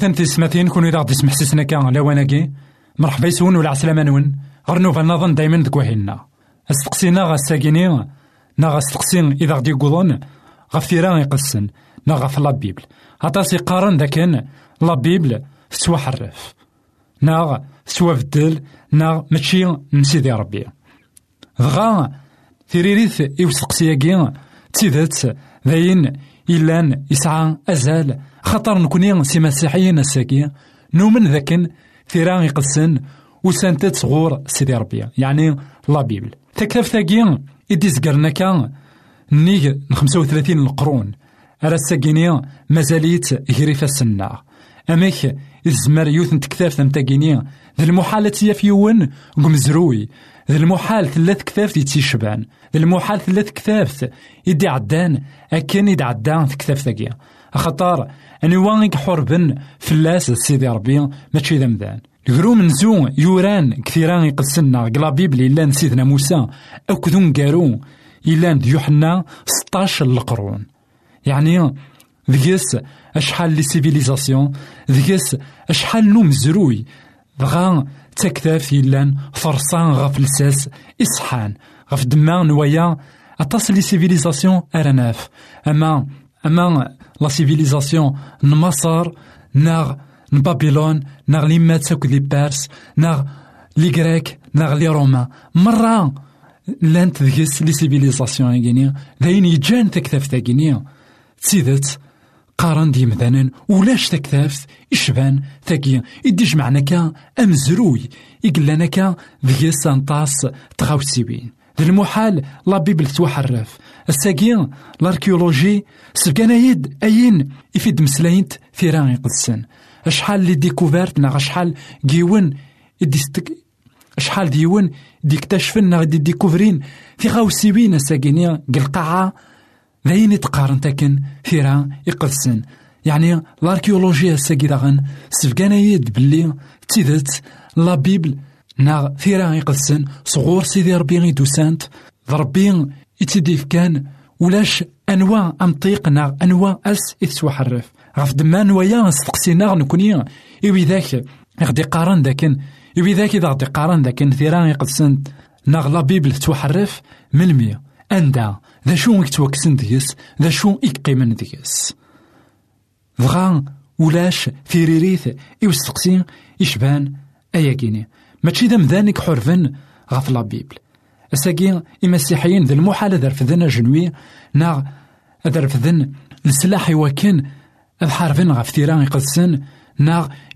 إثماثن تسمثين كونو إذا غدي سمح سيسنا كان لواناكي مرحبا يسون ولا عسلامة نون. غرنوفا نظن دايما ذك وحينا أستقسينا غا الساكيني نا غا استقسين إذا غدي يقولون. غف ثيران يقسن. نا غف لا بيبل. عطاس يقارن ذاكن لا بيبل. سوا حرف. نا سوا بدل نا ماشي نسيدي ربي. دغا ثيريريث إوسقسياكي تيدت ذاين. إلان يسعى أزال. خاطر نكوني سي مسيحيين الساكي نؤمن ذاكن ثيران يقدسن وسانتت صغور سيدي ربي. يعني لا بيبل. تكتب ثاقي إدي زقرنا كان نيغ خمسة وثلاثين القرون. أرا الساقيني مازاليت غريفة السنة. أميك الزمر يوث نتكتاف ثمتاقيني ذي المحالة يفيون قمزروي. ذي المحال ثلاث كثاف يتيشبان ذي المحال ثلاث كثاف يدي عدان أكن يدي عدان في كثاف ثاقي أخطار أني وانك حربن فلاس سيدي ربي ماشي ذا مذان الغرو منزو يوران كثيران يقدسنا قلا بيبلي إلا سيدنا موسى. أكذون قارو إلا يوحنا 16 القرون. يعني ذيس أشحال لي سيفيليزاسيون ذيس أشحال نو مزروي. دغا تكتاف يلان فرصان غف لساس إصحان غف دما نوايا أطاس لي سيفيليزاسيون أرناف. أما أما لا سيفيليزاسيون نمصر ناغ نبابيلون ناغ لي مات لي بارس ناغ لي غريك ناغ لي رومان مرة لانت ذيس لي سيفيليزاسيون يغني ذاين يجان تكتاف تاكيني تسيدت قارن دي مثلا ولاش تكتاف إشبان تاكي يديش معنا كا أمزروي يقلنا كا ذيس انطاس تغاوسيبين ذي المحال لا بيبل توحرف الساقين الاركيولوجي سبقانا يد أين يفيد مسلاينت ثيران يقدسن أشحال لي ديكوفيرت نا أشحال جيون يديستك أشحال ديون ديكتشفن نا دي ديكوفرين في غاوسيبين الساقينيا قلقاعة ذاين يتقارن تاكن ثيران يقدسن يعني الاركيولوجيا الساقي داغن سبقانا يد بلي تيدت لا بيبل نا ثيران يقدسن صغور سيدي ربي يدوسانت ضربي يتديف كان ولاش أنواع امطيق نا أنواع اس يتسوحرف غف دما نوايا استقسينا نكوني إوي ذاك. غدي قارن ذاكن إوي ذاك إذا غدي قارن ذاكن ثيران يقدسن ناغ لا بيبل توحرف من مية أندا ذا شو يتوكسن ديس ذا شو يقيمن ديس. دغا ولاش في ريريث إو استقسي يشبان أياكيني ماشي ذا مذانك حرفن غف لا بيبل. أساقي المسيحيين ذا المحال ذا رفذنا جنوي ناغ ذا رفذن السلاح يوكن أذ حارفن غف ثيران يقدسن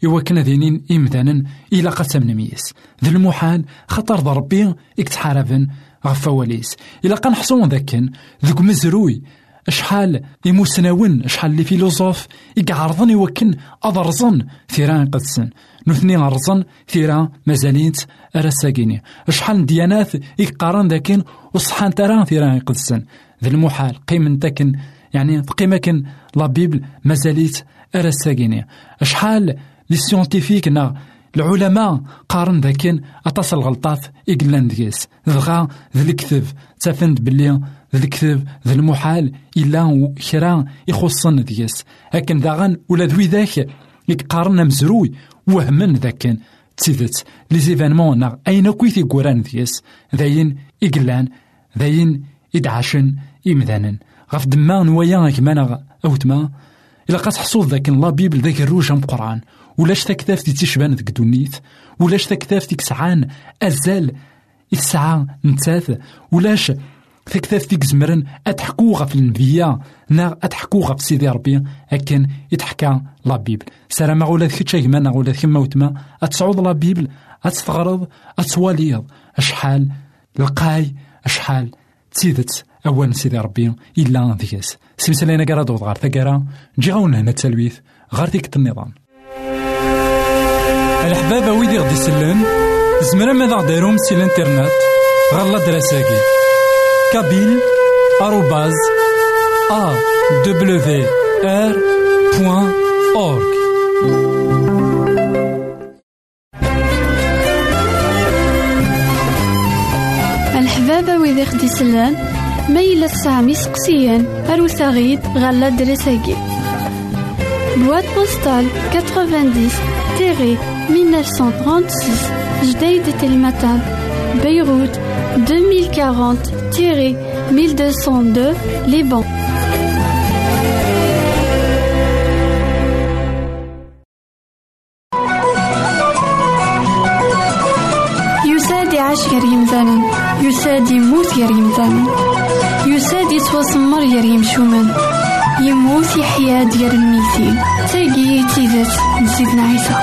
يوكن ذينين إمذانا إلى قسم ميس ذا المحال خطر ضربي يكتحارفن غف فواليس. إلا قنحصون ذاكن ذوك مزروي شحال يموسناون شحال لي فيلوزوف يقعرضن يوكن أضرزن ثيران قدسن. نثني أرزن ثيران مازالينت أرساقيني شحال ديانات يقارن ذاكن وصحان تران ثيران قدسن. ذا المحال قيم تاكن يعني قيمة كن لا بيبل مازاليت أرساقيني شحال لي سيونتيفيك نا العلماء قارن ذاكن أطاس الغلطات إقلان ديس دغا ذا الكذب تافند بلي ذا ذا المحال إلا كرا يخصن ديس لكن داغن ولا ذوي ذاك يقارن مزروي وهمن ذاكن. تيدت لي زيفينمون نا أين كويثي قران ديس ذاين إقلان ذاين إدعاشن إمذانا غف دما نوايا كمان أوتما. إلا قد حصول ذاك لا بيبل ذاك الروج أم قرآن. ولاش تكتاف دي تشبان ذاك دونيت؟ ولاش تكتاف ديك سعان أزال الساعة نتاث. ولاش تكتاف ديك زمرن أتحكو غف النبيا نا أتحكو غف سيدي ربي أكن يتحكى لا بيبل. سلام غولا تشاك مانا غولا كما وتما أتصعود لا بيبل أتستغرض أتواليض أشحال القاي أشحال تيدت أول سيدي ربي إلا ذيس سمسلينا قرا دوض غار ثقرا جي غاونا هنا التلويث. غار ديك النظام. الحبابة ويدي غدي سلان زمرا ماذا دايرهم سي الانترنت غالا دراساكي. كابيل آروباز أ دبليو آر بوان أورك الحبابة ويدي خدي سلان ميلا سامي سقسيان أروساغيد غالا دراساكي بواد بوستال 90 تيري 1936 جديد تلمتان بيروت 2040 تيري 1202 لبنان يساد يعيش غير يمثالا يساد يموت غير يمثالا يساد يتوسمر غير يمشومان يموت يحيا ديال الميتين. تاقي تيزات نزيدنا عيسى.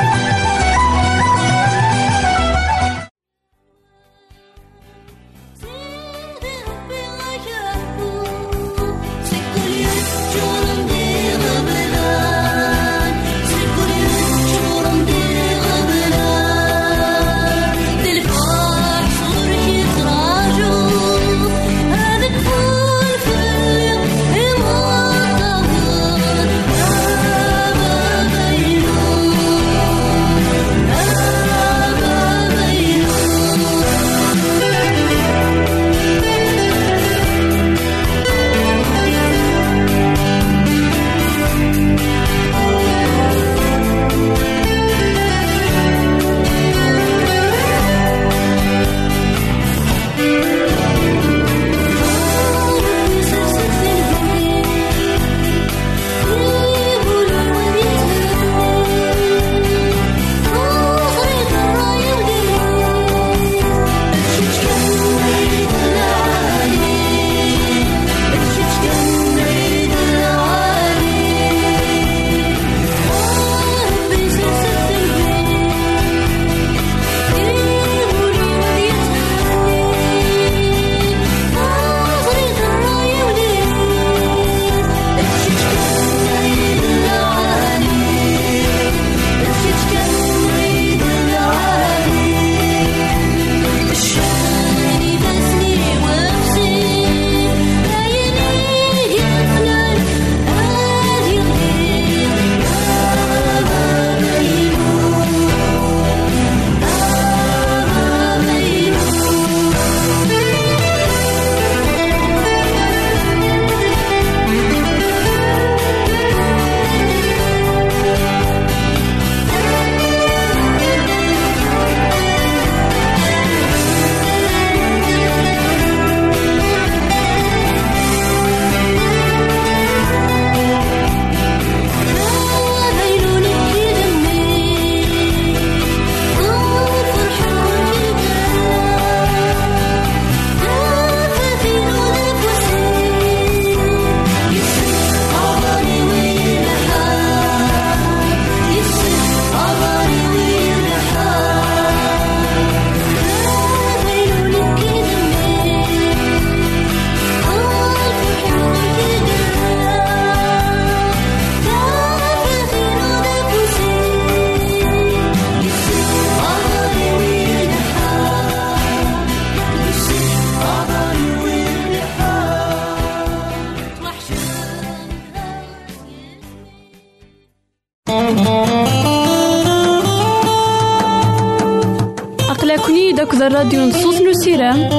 داك الراديو نصوص نسيرام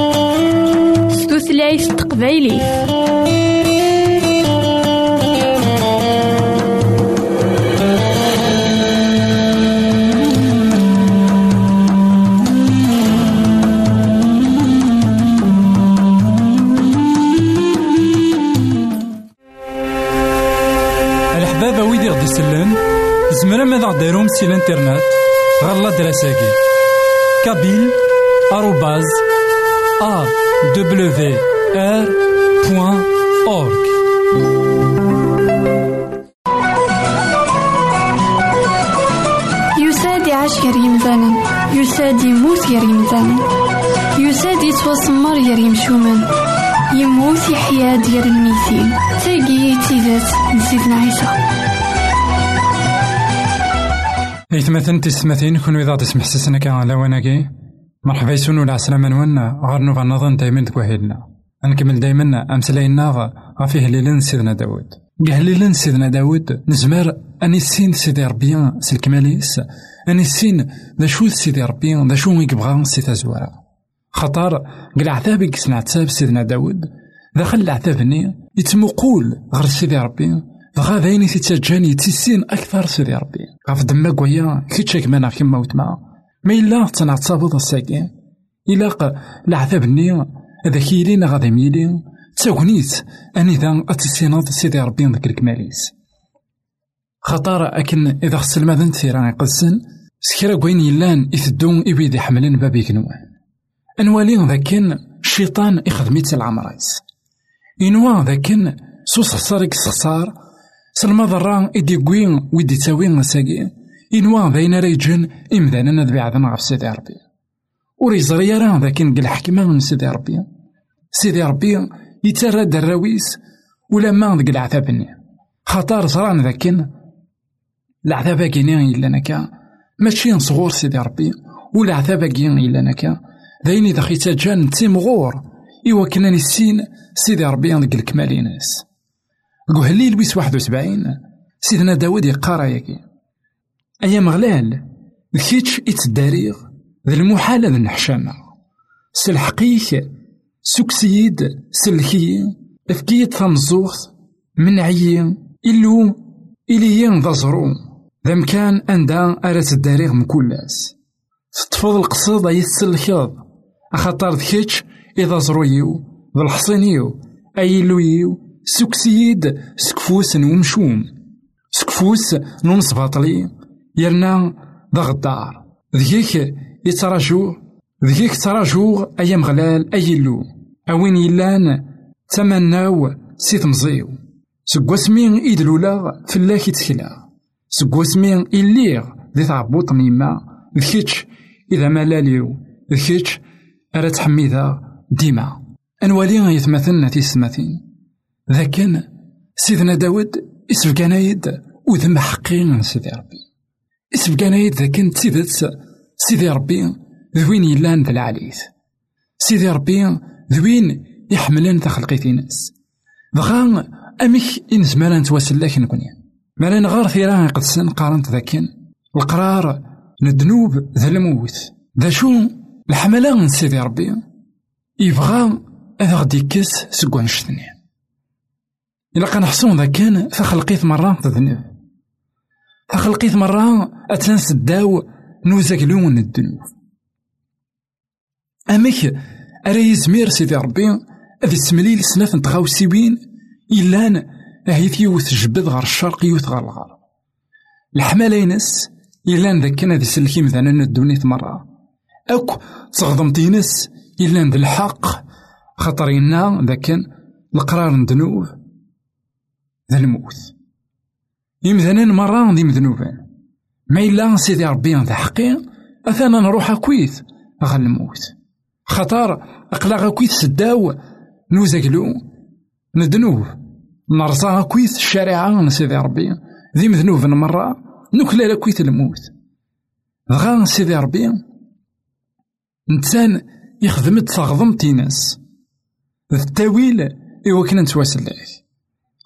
ستوثلايف تقبايلي. يسلن زمرا ماذا غديرهم سي الانترنت؟ غالا دراساكي كابيل بوان أورك يساد يعيش كريم زانن يساد يموت غير يمثال يساد يتوسمر غير يمشومان يموت يحيا ديال الميتين. تاقي تيزات نسيتنا عيسى. إثمثن تسمثين كون إذا تسمح سسنا كان على وناكي؟ مرحبا يسون ولا عسلامة نوانا غار نوفا نظن دايما تكوهيلنا. نكمل دايما أمسلاينا غافيه ليلن سيدنا داود قهليلن سيدنا داود نزمر أني السين سيدي ربي سلكماليس أني السين ذا شو سيدي ربي ذا شو يبغى سي تزوارا. خطر قل عذاب يكسن عتاب سيدنا داود دخل العذابني يتمقول غير سيدي ربي. دغا ذاين تيتجاني تيسين أكثر سيدي ربي. غاف دما قويا كيتشا كما كيما وتما ما إلا الساكين إلا العذابني هذا كيلين غادي ميلين تاغنيت أني ذا أتسيناض سيدي ربي ذاك الكماليس خطر أكن إذا خصل ماذا نثيران يقزن سكرا كوين يلان إثدون إبيدي حملين بابي كنوان. أنوالي ذاكن الشيطان إخدميت العمرايس. إنوا ذاكن سوس خسارك سخسار سلما ضران إدي قوين ويدي تاوين ساقين إنوا بين ريجن إمذانا نذبي عذنا غف سيدي ربي. وريزري راه ذاكن قل حكمة من سيدي ربي. سيدي ربي يترى دراويس ولا ما ذك العذابني خطر صران ذاكن العذاب كيني إلا نكا ماشي صغور سيدي ربي ولا عذاب كيني إلا نكا ذاين إذا خيتا جان تيمغور إوا كنا نسين سيدي ربي ذك الكمال ناس قهلي لبيس واحد وسبعين سيدنا داود يقارا ياكي أيام غلال كيتش إتداريغ ذا المحال ذا النحشامة سلحقيك سكسيد سلكي افكيت ثمزوخ من عيي إلو إليين ذا زرو. ذا مكان أندا أرات الداريغ مكولاس تطفض القصيدة يتسلكيض أخطر ذكيتش إذا زرويو ذا الحصينيو أيلويو سكسيد سكفوس ومشوم سكفوس نونس باطلي يرنا ذا غدار ذيك يتراجو ذيك تراجو أيام غلال أيلو أوين يلان تمناو سي تمزيو سكواسمين إيدلولا فلاك يتكلا سكواسمين إليغ ذي تعبوط ميما ذكيتش إذا ملاليو ذكيتش أرا تحميذا ديما. أنوالي يتمثلنا تيسمثين ذاكن سيدنا داود إسفقانايد وذم حقين سيدي ربي. إسفقانايد ذاكن تيدت سيدي ربي ذوين يلان ذا العليث سيدي ربي ذوين يحملن تخلقيتي ناس بغا أمك إن زمان نتواسلاك نكوني مالا نغار ثيران قدسن قارنت ذاكن القرار ندنوب ذا الموت ذا شو الحملة من سيدي ربي يبغى هذا غدي يكس سكوان شتني إلا كان حصون ذا كان فخلقيت مرة تذنب فخلقيت مرة أتنس الداو نوزك لون الدنوب أمك أرى يزمير سيدي ربي أذ السمليل سناف نتغاوسيوين إلان أهيث يوث جبد غار الشرق يوث غار الغرب الحمالة ينس إلان ذاك ذي سلكي مثلا الدنيا مرة. أك تغضمتينس إلان ذي الحق خاطر إنا ذاك القرار ندنوب ذا الموت يمثلا مرة ذي مذنوبان ما إلا سيدي ربي ذا حقي أثانا نروح أكويت غا الموت. خطر أقلا كويت سداو نوزاكلو ندنوب. نرصا كويت الشريعة سيدي ربي. ذي مذنوب مرة نكلا كويت الموت. غا سيدي ربي إنسان يخدم تغضم تيناس. التاويل إوا كنا نتواسلاك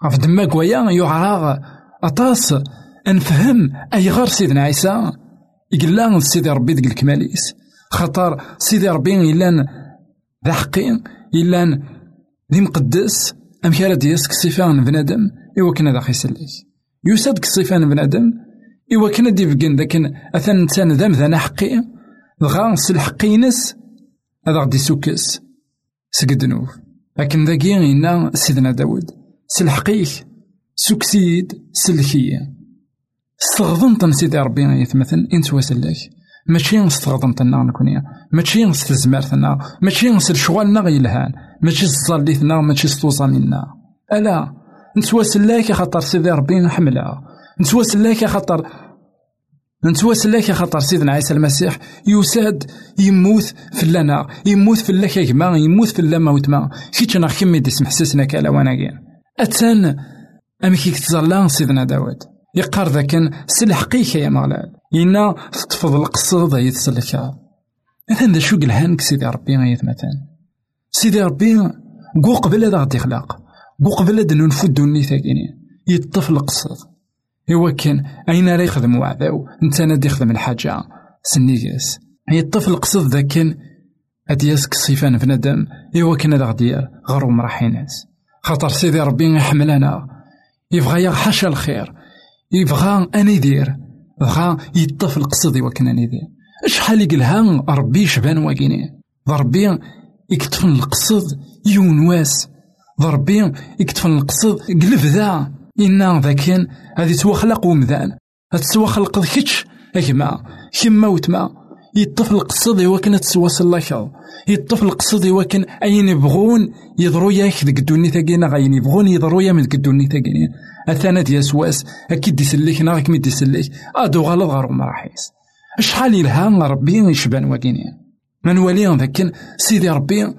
غف دما كوايا يعرى أطاس أنفهم أي غار سيدنا عيسى؟ يقلا سيدي ربي ديك الكماليس. خاطر سيدي ربي إلا ذا حقين إلا ذي مقدس. أم كان ديسك صفان بنادم إوا كنا ذا خيسليك يوسد صفان بنادم إوا كنا دي فقن لكن أثن إنسان ذا مذانا حقي دغا سلحقينس هذا غدي سوكس. سقدنوف لكن ذاكي إنا سيدنا داود. سلحقيك سوكسيد سلكية استغضنت سيدي ربي يتمثل إنت وسلاك ماشي نستغضمتنا نكوني ماشي نستزمارتنا ماشي نس شغالنا يلهان ماشي صليتنا ماشي ستوصامنا ألا نتواسلاك خاطر سيدي ربي نحملها نتواسلاك خاطر نتواسلاك خاطر سيدنا عيسى المسيح يساد يموت في اللنا. يموت في الله كيما يموت في الله موتما كيتش أنا كمي دي سمحسسنا كالا وأنا اتان امي كي تزلا سيدنا داود. يقار ذاك سلحقيك يا مغلال. إنا تطفض القصد يتسلك. مثلا شو قلهانك سيدي ربي غاية مثلا سيدي ربي قو قبل هذا غادي يخلق قو قبل هذا ننفد دوني ثاقيني. يطفل القصد إوا كان أين راه يخدم وعداو نتا نادي يخدم الحاجة. سنيقاس يطفل القصد ذاك أدياسك صيفان بنادم إوا كان هذا غادي غرو مراحي ناس خاطر سيدي ربي يحملنا. يبغى يغحش الخير يبغى أنا يدير بغا يطف القصد وكنا ندير. شحال يقلها ربي شبان واكيني ربي يكتفن القصد يونواس. ضربي يكتفن القصد قلب ذا إنا ذاكين هذي توخلق ومذان. تسوخلق كتش أكما كما وتما. يطفل القصد يوكن تسواس لك يطفل القصد يوكن أين يبغون يضرو ياك ذك الدوني ثاقينا غاين يبغون يضرو يا من ذك الدوني ثاقينا أثانا ديال سواس أكيد ديسليك نا كمي ديسليك أدو غلط غارو مراحيس شحال يلها ربي يشبان واكيني من ولي ذاك سيدي ربي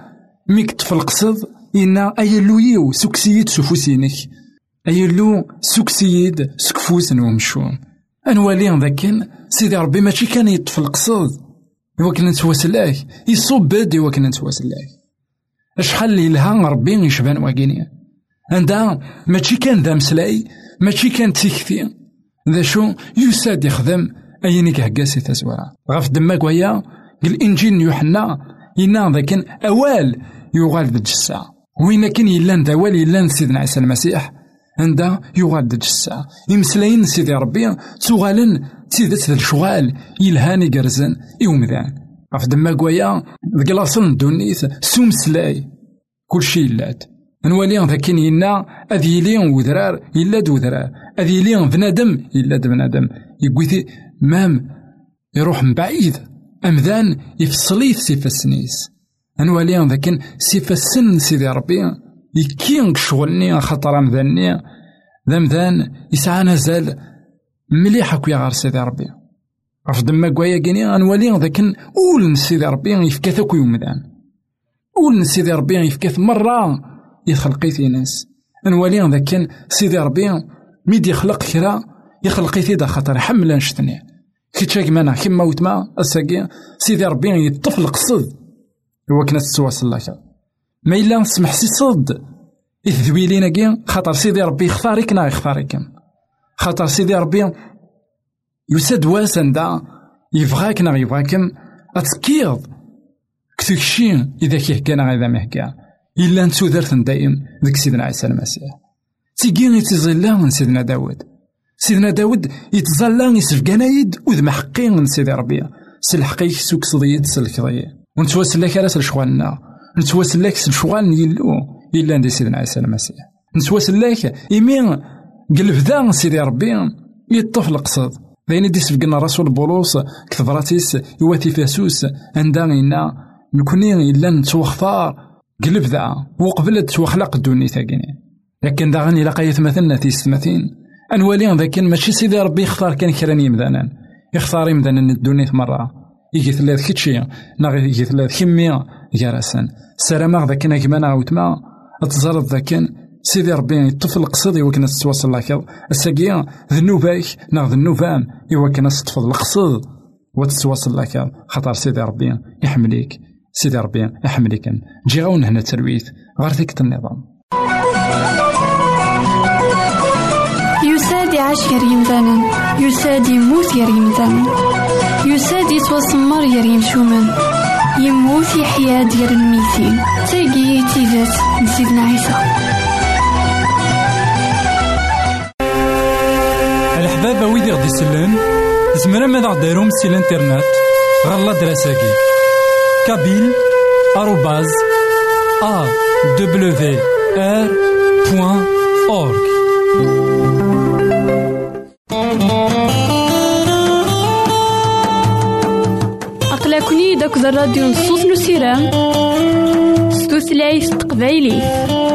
ميك طفل قصد إنا أيلو سكسيد سفوسينك أيلو سكسيد سكفوس ومشوم. أنوالي ذاك سيدي ربي ماشي كان يطفل قصد يوكل نتواسلاك بادي يوكل نتواسلاك شحال اللي لها ربي يشبان واكيني عندها ماشي كان ذا مسلاي ماشي كان تيكتي ذا شو؟ يساد يخدم أين يكهكاسي تزوارا غاف دماك ويا الإنجيل يوحنا ينا ذاك أوال يغال ذا الجسا وين كان يلان ذا أوال يلان سيدنا عيسى المسيح. عندها يغال ذا الجسا يمسلاين سيدي ربي تغالن تيدت الشغال يلهاني قرزن يومذان غاف دماك ويا ذاك لاصل دونيث سومسلاي كلشي يلات نولي ذاكين ينا أذ يلي وذرار إلا دوذرار أذ يلي بنادم إلا بنادم يقويثي مام يروح من بعيد أمذان يفصليث سيف السنيس نولي ذاكين سيف السن سيدي ربي يكين شغلني خطر أمذاني ذا مذان يسعى نزال مليح أكويا غار سيدي ربي. عرف دما كوايا كيني؟ غنولي ذاكن أول سيدي ربي يفكاث أكوي ومذان أول سيدي ربي يفكاث مرة يخلقي ناس. نولي ذاك كان سيدي ربي ميد يخلق كرا يخلقي ثيدا خاطر حمل نشتني كي تشاك مانا كيما وتما الساقي سيدي ربي يطفل قصد هو كنا تسواس الله ما إلا نسمح سي صد إذ كي خاطر سيدي ربي يختارك نا يختارك خاطر سيدي ربي يسد واسن دا يبغاك نا يبغاكم أتكيض كتكشي إذا كيه كان إذا ما إلا نتودرت دائم ذك سيدنا عيسى المسيح تيجي يتزلا من سيدنا داود سيدنا داود يتزلا يسفقانا يد وذ محقين من سيدي ربي سلحقيك سوك صديد سلكضية ونتواسل لك على شغالنا نتواسل لك شغال يلو إلا ندي سيدنا عيسى المسيح. نتواسل لك إيمين قلب ذا سيدي ربي يطفل القصد. ذين دي سفقنا رسول بولوس كثبراتيس يواتي فاسوس عندنا إنا نكوني إلا نتوخفار قلب ذا وقبل توخلق الدوني ثاقيني. لكن ذا غني لقيت مثلنا تيستمثين أنوالي ذاك ماشي سيدي ربي يختار كان كراني يمدانا يختار يمدانا الدوني يجي ثلاث كتشي ناغ ثلاث كمية جرسا سلام ذاك نجمنا وتما. تزرد ذاك سيدي ربي يطفل القصد يوكنا تتواصل لك الساقية ذنوباك ناغ ذنوبام يوكنا تطفل القصد وتتواصل لك خطر سيدي ربي يحمليك. سيدي ربي يحملك جي غاون هنا ترويت. غير ذيك النظام. يساد يعيش غير يمثالا يساد يموت غير يمثالا يساد يتوسمر غير يمشومان يموت يحيا ديال الميتين تاقي تيزات نسيدنا عيسى. الحبابة ويدي غدي يسلم زمرا ماذا غديرهم سي الإنترنت؟ غالا دراساكي kabyle arrobase awr.org أقلكني داك الراديو نصوص نسيران ستوثلايف تقبايلي.